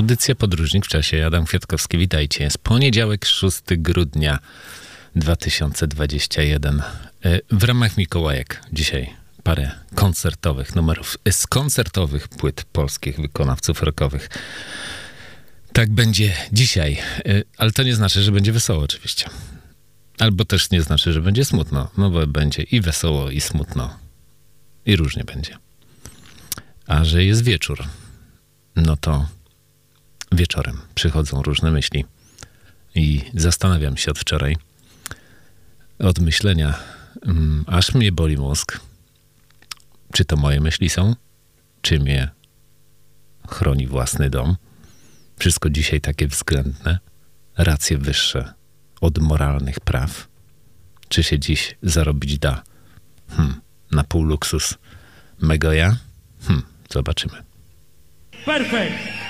Audycja Podróżnik w czasie. Adam Kwiatkowski, witajcie. Jest poniedziałek, 6 grudnia 2021. E, w ramach Mikołajek dzisiaj parę koncertowych numerów z koncertowych płyt polskich wykonawców rockowych. Tak będzie dzisiaj, e, ale to nie znaczy, że będzie wesoło oczywiście. Albo też nie znaczy, że będzie smutno, no bo będzie i wesoło, i smutno. I różnie będzie. A że jest wieczór, no to wieczorem przychodzą różne myśli i zastanawiam się od wczoraj, od myślenia, um, aż mnie boli mózg. Czy to moje myśli są? Czy mnie chroni własny dom? Wszystko dzisiaj takie względne, racje wyższe od moralnych praw. Czy się dziś zarobić da? Hmm, na pół luksus mego ja? Hmm, zobaczymy. Perfekt!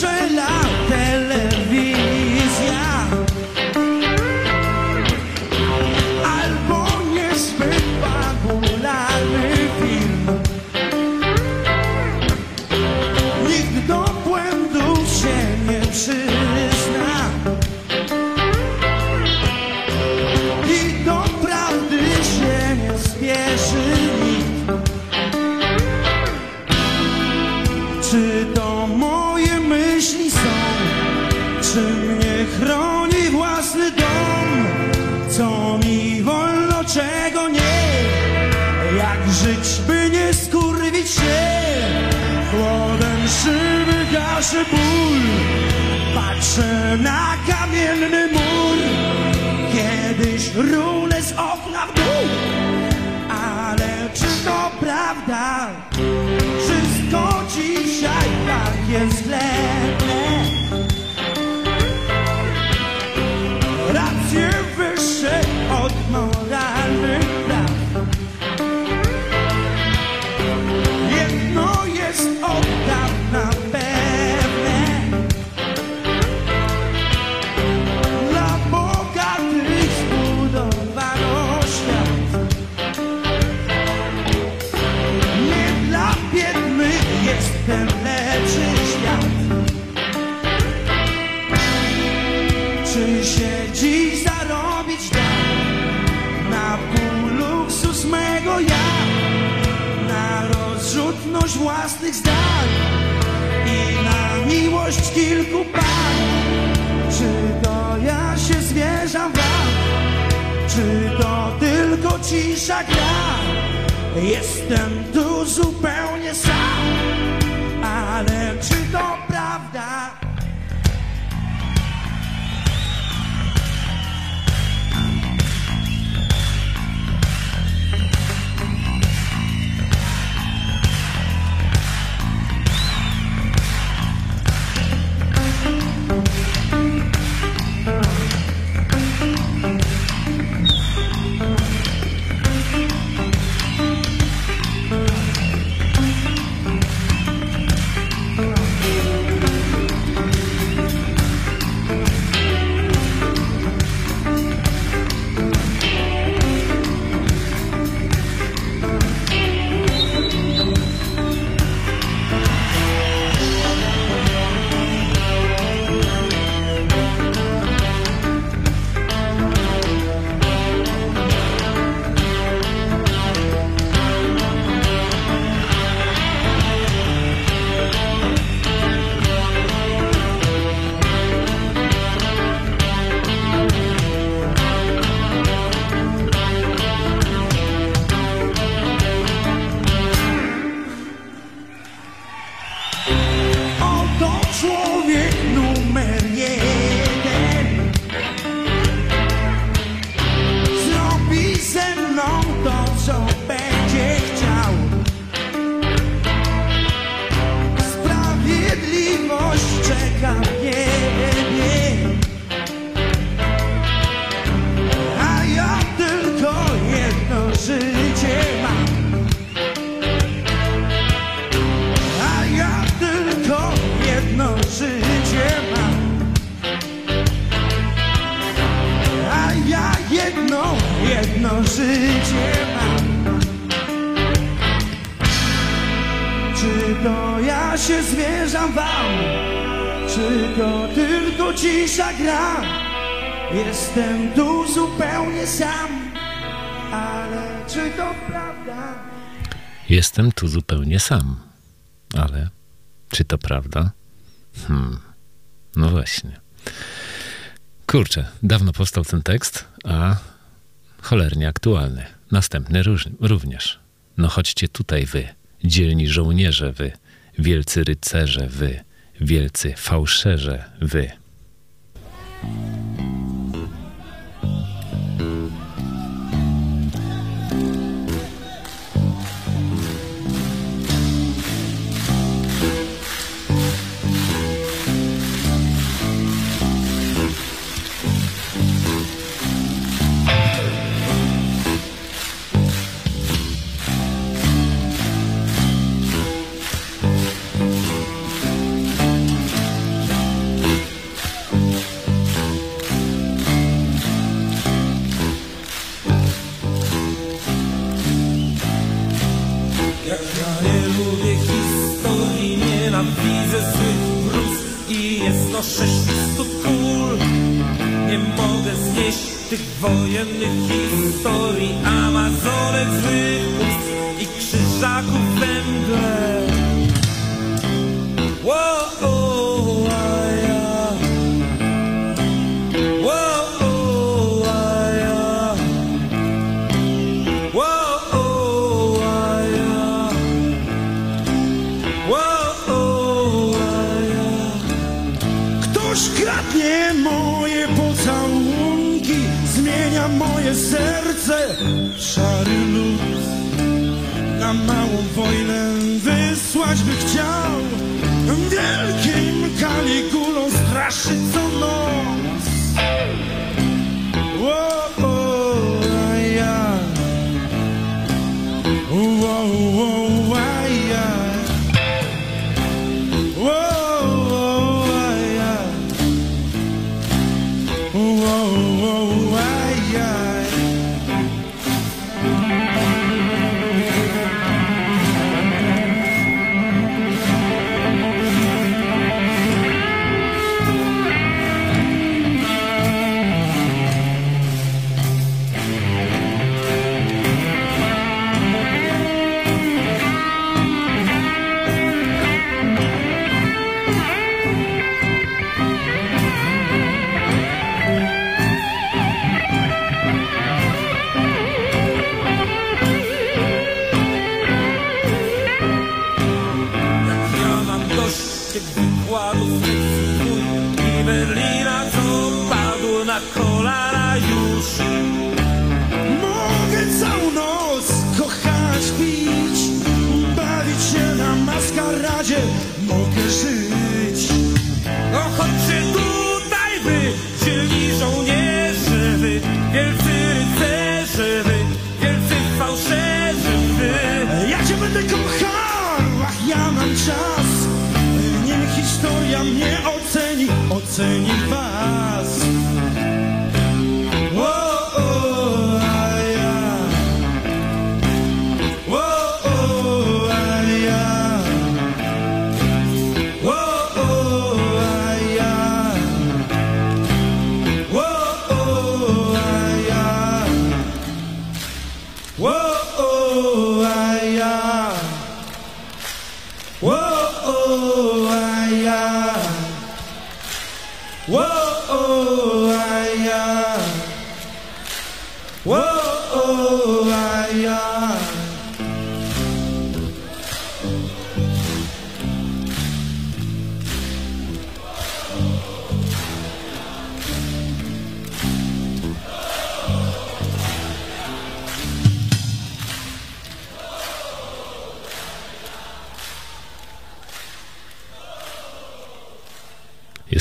trailer. Kilku par Czy to ja się zwierzam wam Czy to tylko cisza gra? Jestem tu zupełnie sam, ale czy Czy to prawda? Jestem tu zupełnie sam. Ale czy to prawda? Hmm. No właśnie. Kurczę, dawno powstał ten tekst, a cholernie aktualny. Następny również. No chodźcie tutaj wy, dzielni żołnierze wy, wielcy rycerze wy, wielcy fałszerze wy.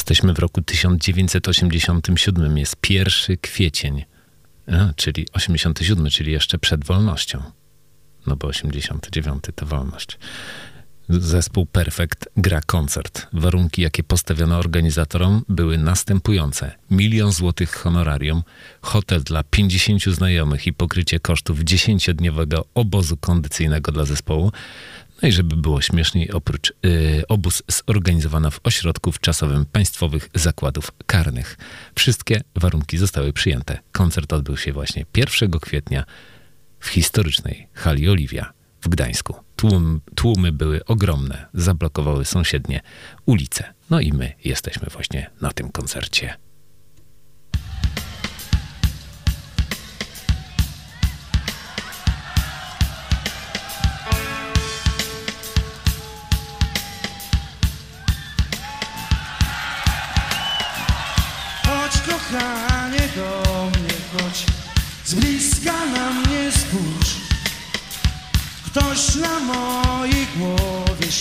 Jesteśmy w roku 1987, jest 1 kwiecień, a, czyli 87, czyli jeszcze przed wolnością. No bo 89 to wolność. Zespół Perfect gra koncert. Warunki, jakie postawiono organizatorom, były następujące: milion złotych honorarium, hotel dla 50 znajomych i pokrycie kosztów 10-dniowego obozu kondycyjnego dla zespołu. No i żeby było śmieszniej, oprócz yy, obóz zorganizowano w ośrodku wczasowym państwowych zakładów karnych. Wszystkie warunki zostały przyjęte. Koncert odbył się właśnie 1 kwietnia w historycznej hali Oliwia w Gdańsku. Tłum, tłumy były ogromne, zablokowały sąsiednie ulice. No i my jesteśmy właśnie na tym koncercie.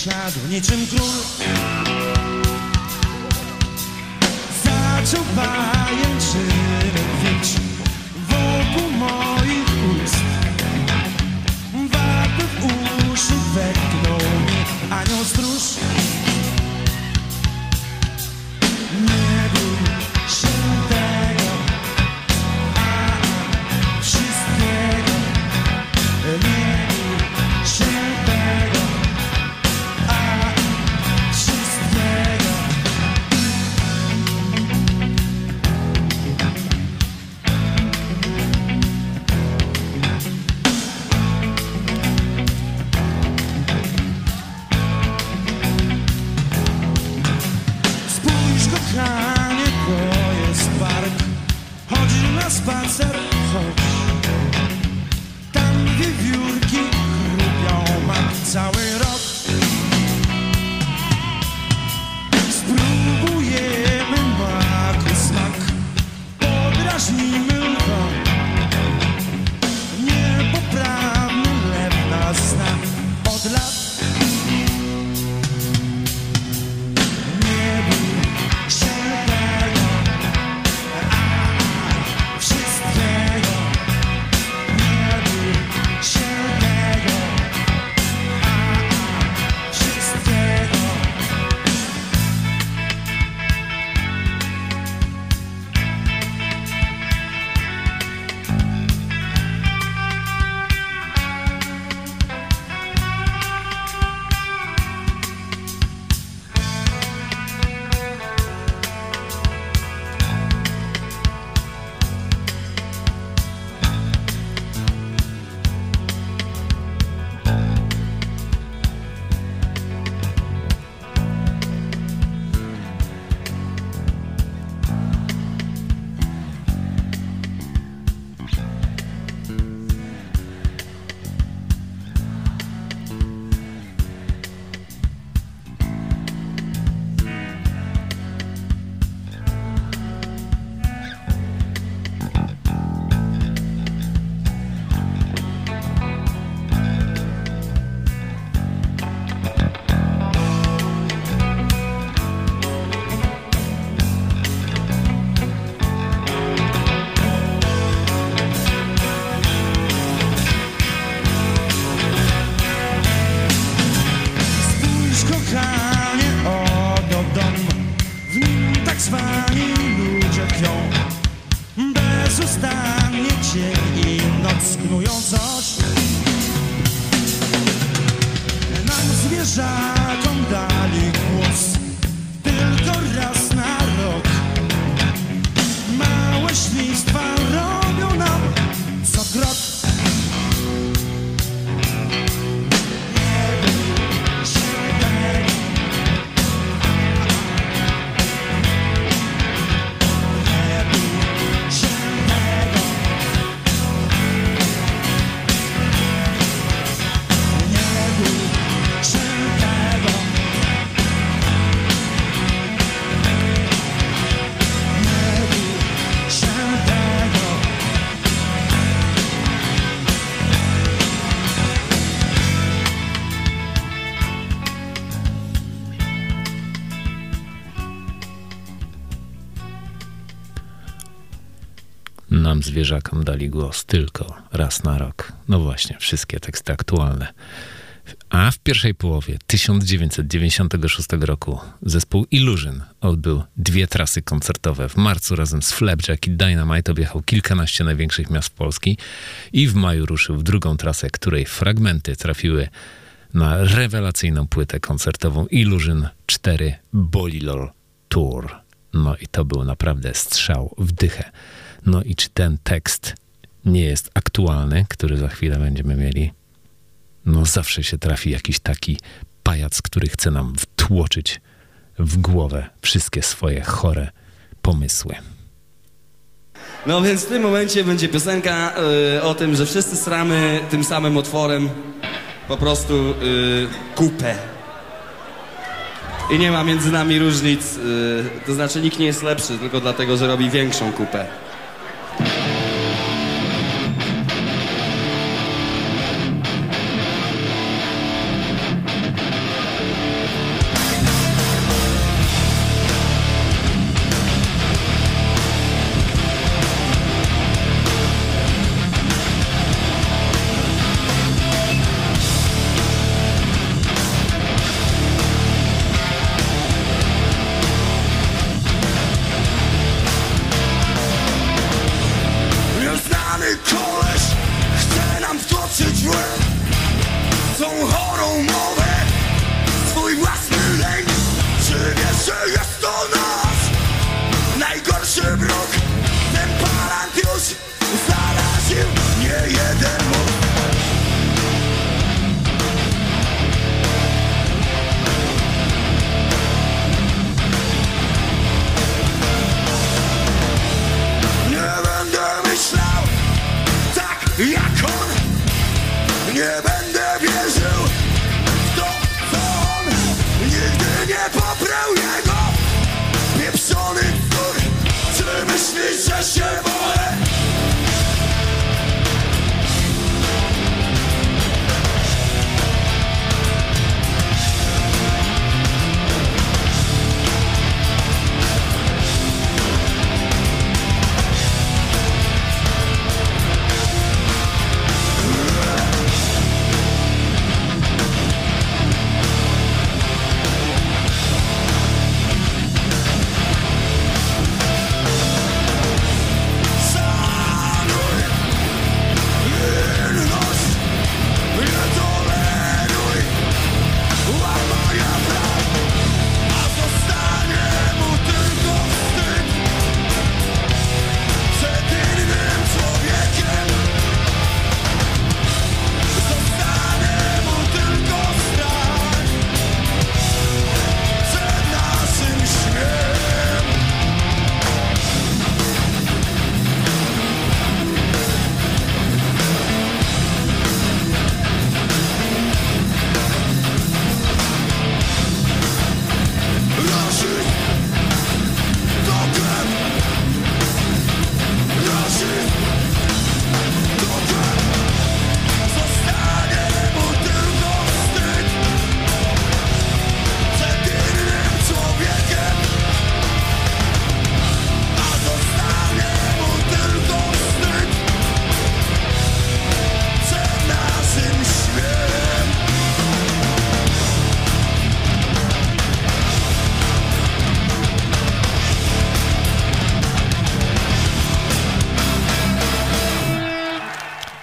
Siadł niczym król. Zaczął pajęczyny zwierzakom dali głos tylko raz na rok. No właśnie, wszystkie teksty aktualne. A w pierwszej połowie 1996 roku zespół Illusion odbył dwie trasy koncertowe. W marcu razem z Flapjack i Dynamite objechał kilkanaście największych miast Polski i w maju ruszył w drugą trasę, której fragmenty trafiły na rewelacyjną płytę koncertową Illusion 4 Bolilol Tour. No i to był naprawdę strzał w dychę. No i czy ten tekst nie jest aktualny, który za chwilę będziemy mieli? No zawsze się trafi jakiś taki pajac, który chce nam wtłoczyć w głowę wszystkie swoje chore pomysły. No więc w tym momencie będzie piosenka y, o tym, że wszyscy sramy tym samym otworem po prostu y, kupę. I nie ma między nami różnic, y, to znaczy nikt nie jest lepszy tylko dlatego, że robi większą kupę.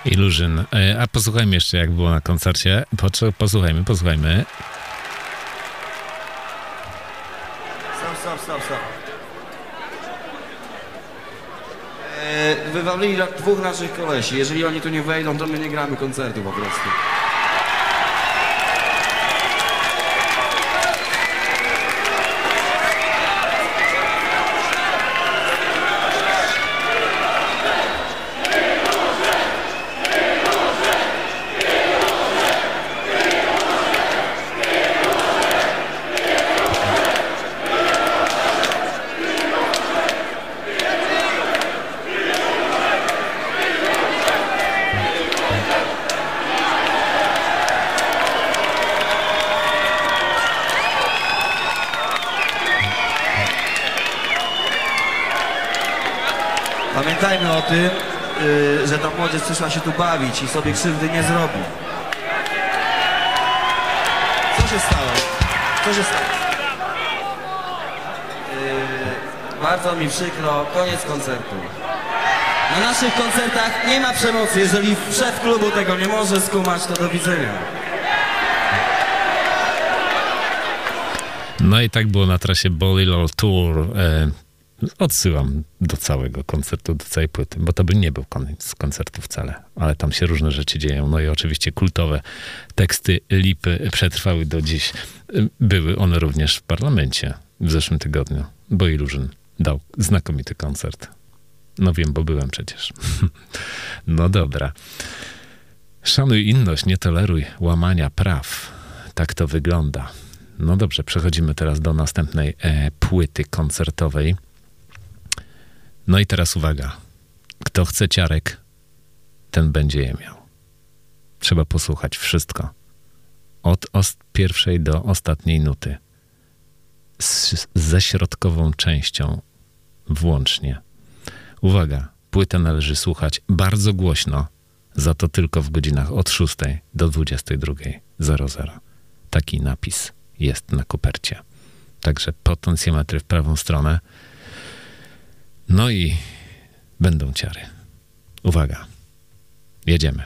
Illusion. E, A posłuchajmy jeszcze, jak było na koncercie. Posłuchajmy, posłuchajmy. Stop, stop, stop, stop. Eee, wywalili dwóch naszych kolesi. Jeżeli oni tu nie wejdą, to my nie gramy koncertu po prostu. Tym, y, że ta młodzież przyszła się tu bawić i sobie krzywdy nie zrobi. Co się stało? Co się stało? Y, bardzo mi przykro, koniec koncertu. Na naszych koncertach nie ma przemocy. Jeżeli szef klubu tego nie może skumać, to do widzenia. No i tak było na trasie Bolilol Tour. Odsyłam do całego koncertu, do całej płyty, bo to by nie był koniec koncertu wcale, ale tam się różne rzeczy dzieją. No i oczywiście kultowe teksty Lipy przetrwały do dziś. Były one również w parlamencie w zeszłym tygodniu, bo Ilużyn dał znakomity koncert. No wiem, bo byłem przecież. no dobra. Szanuj inność, nie toleruj łamania praw. Tak to wygląda. No dobrze, przechodzimy teraz do następnej e, płyty koncertowej. No i teraz uwaga. Kto chce ciarek, ten będzie je miał. Trzeba posłuchać wszystko. Od pierwszej do ostatniej nuty. Z, ze środkową częścią włącznie. Uwaga, płytę należy słuchać bardzo głośno, za to tylko w godzinach od 6 do 22.00. Taki napis jest na kopercie. Także potencjometry w prawą stronę. No i będą ciary. Uwaga, jedziemy.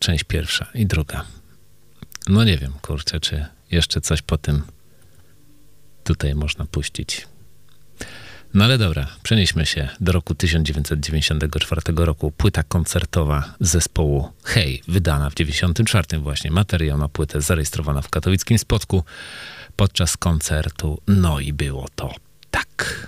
Część pierwsza i druga. No nie wiem, kurczę, czy jeszcze coś po tym tutaj można puścić. No ale dobra, przenieśmy się do roku 1994 roku. Płyta koncertowa zespołu Hej, wydana w 94 właśnie. Materiał na płytę zarejestrowana w katowickim Spotku podczas koncertu. No i było to tak.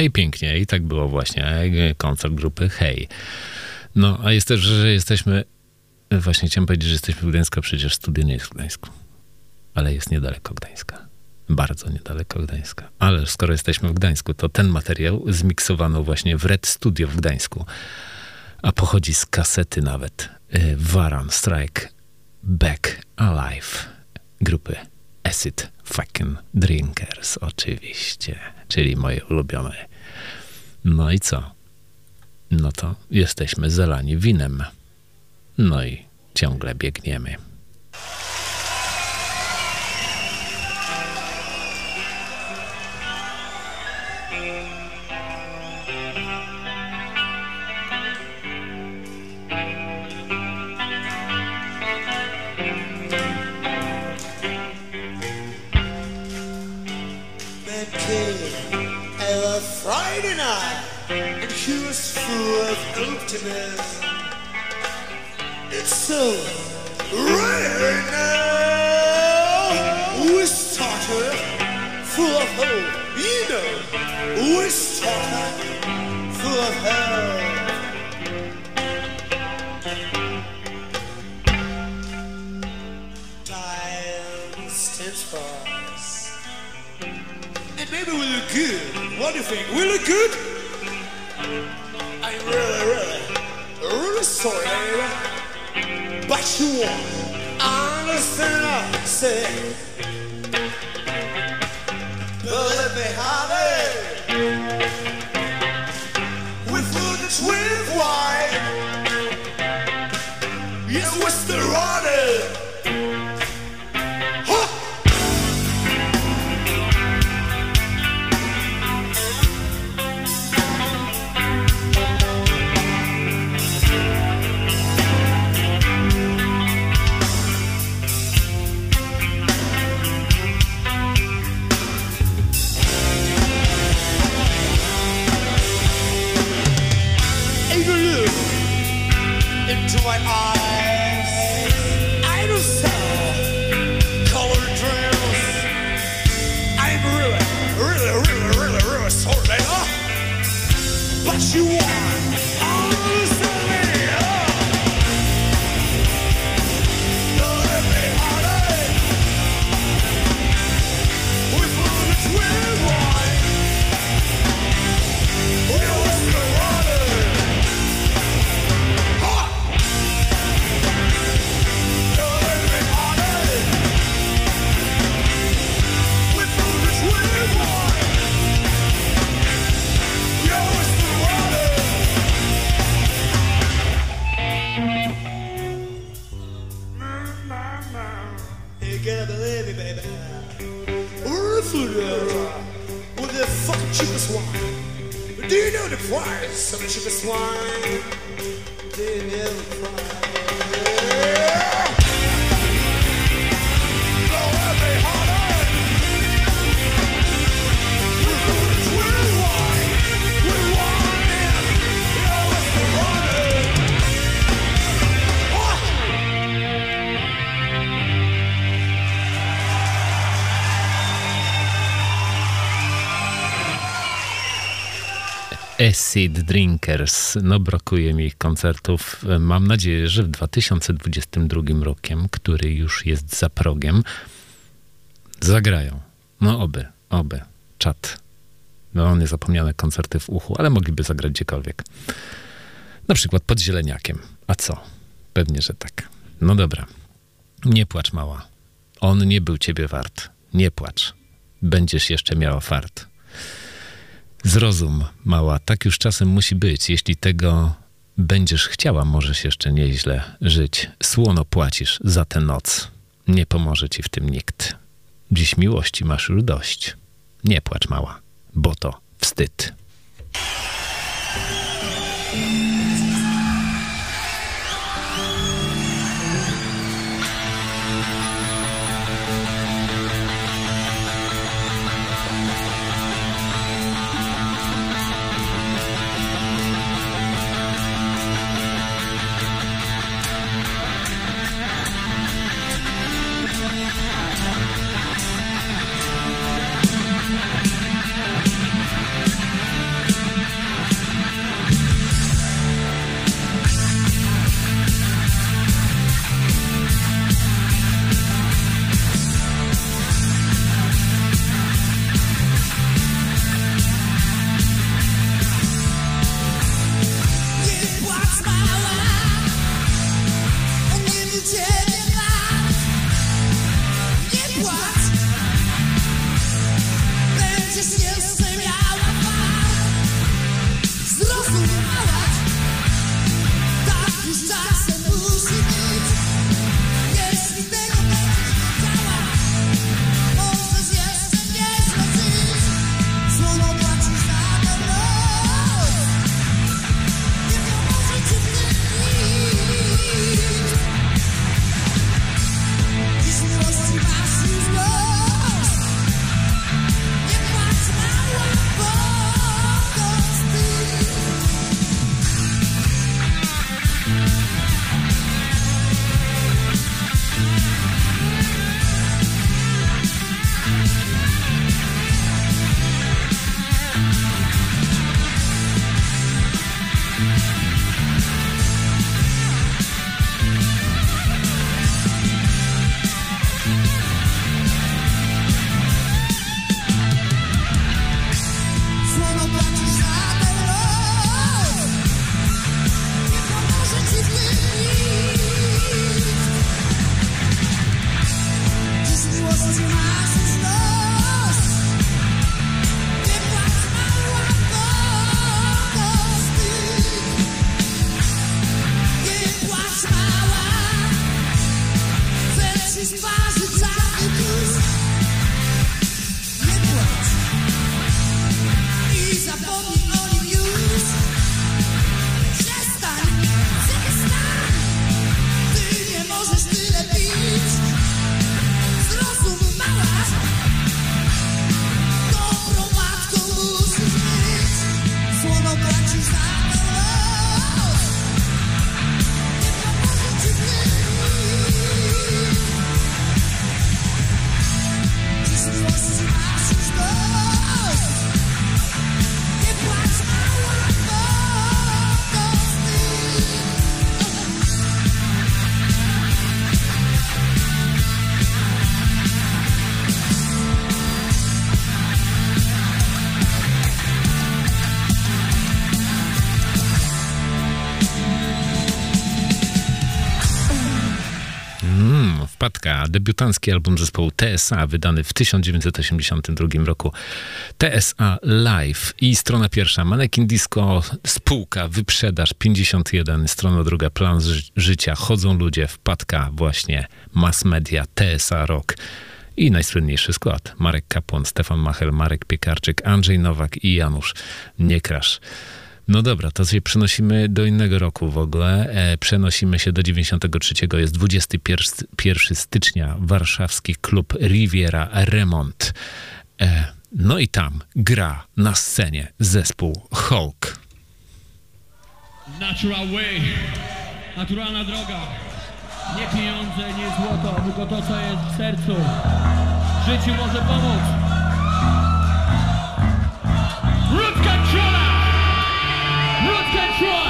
No i pięknie, i tak było właśnie koncert grupy Hej. No, a jest też, że jesteśmy, właśnie chciałem powiedzieć, że jesteśmy w Gdańsku, przecież studio nie jest w Gdańsku, ale jest niedaleko Gdańska. Bardzo niedaleko Gdańska. Ale skoro jesteśmy w Gdańsku, to ten materiał zmiksowano właśnie w Red Studio w Gdańsku, a pochodzi z kasety nawet y, Varan Strike Back Alive grupy Acid Fucking Drinkers, oczywiście, czyli moje ulubione. No i co? No to jesteśmy zelani winem. No i ciągle biegniemy. It's so right now. We started full of hope, you know. We started full of hope. Time stands for us. And maybe we look good. What do you think? We look good? I'm really, really, really sorry, baby. But you won't understand I say. Believe me, honey. We food that's with wine. Yes, we're still running. Acid Drinkers. No brakuje mi ich koncertów. Mam nadzieję, że w 2022 rokiem, który już jest za progiem, zagrają. No oby, oby. Czat. No niezapomniane koncerty w uchu, ale mogliby zagrać gdziekolwiek. Na przykład pod Zieleniakiem. A co? Pewnie, że tak. No dobra. Nie płacz, mała. On nie był ciebie wart. Nie płacz. Będziesz jeszcze miała fart. Zrozum, mała, tak już czasem musi być. Jeśli tego będziesz chciała, możesz jeszcze nieźle żyć. Słono płacisz za tę noc. Nie pomoże ci w tym nikt. Dziś miłości masz już dość. Nie płacz, mała, bo to wstyd. Debiutancki album zespołu TSA, wydany w 1982 roku. TSA Live i strona pierwsza, Manekin Disco, spółka, wyprzedaż 51, strona druga, plan ży- życia, chodzą ludzie, Wpadka, właśnie, mass media, TSA Rock. I najsłynniejszy skład. Marek Kapłon, Stefan Machel, Marek Piekarczyk, Andrzej Nowak i Janusz Niekrasz. No dobra, to się przenosimy do innego roku w ogóle. E, przenosimy się do 93. Jest 21 stycznia. Warszawski klub Riviera Remont. E, no i tam gra na scenie zespół Hulk. Natural way. Naturalna droga. Nie pieniądze, nie złoto, tylko to, co jest w sercu. Życiu może pomóc. Control!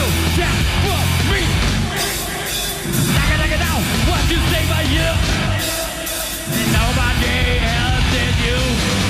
I'll do for me. Knock it, knock it down. What you say about you? Nobody else did you.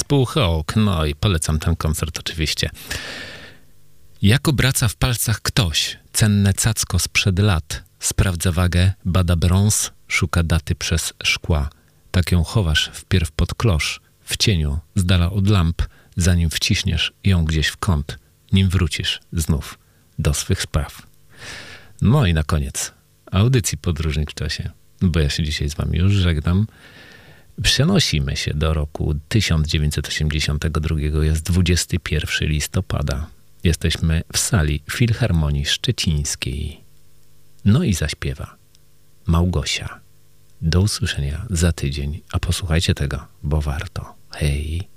Zespół Hawk. No i polecam ten koncert oczywiście. Jak obraca w palcach ktoś cenne cacko sprzed lat, sprawdza wagę, bada brąz, szuka daty przez szkła. Tak ją chowasz wpierw pod klosz, w cieniu, z dala od lamp, zanim wciśniesz ją gdzieś w kąt, nim wrócisz znów do swych spraw. No i na koniec audycji Podróżnik w czasie, bo ja się dzisiaj z wami już żegnam. Przenosimy się do roku 1982, jest 21 listopada. Jesteśmy w sali Filharmonii Szczecińskiej. No i zaśpiewa Małgosia. Do usłyszenia za tydzień, a posłuchajcie tego, bo warto. Hej!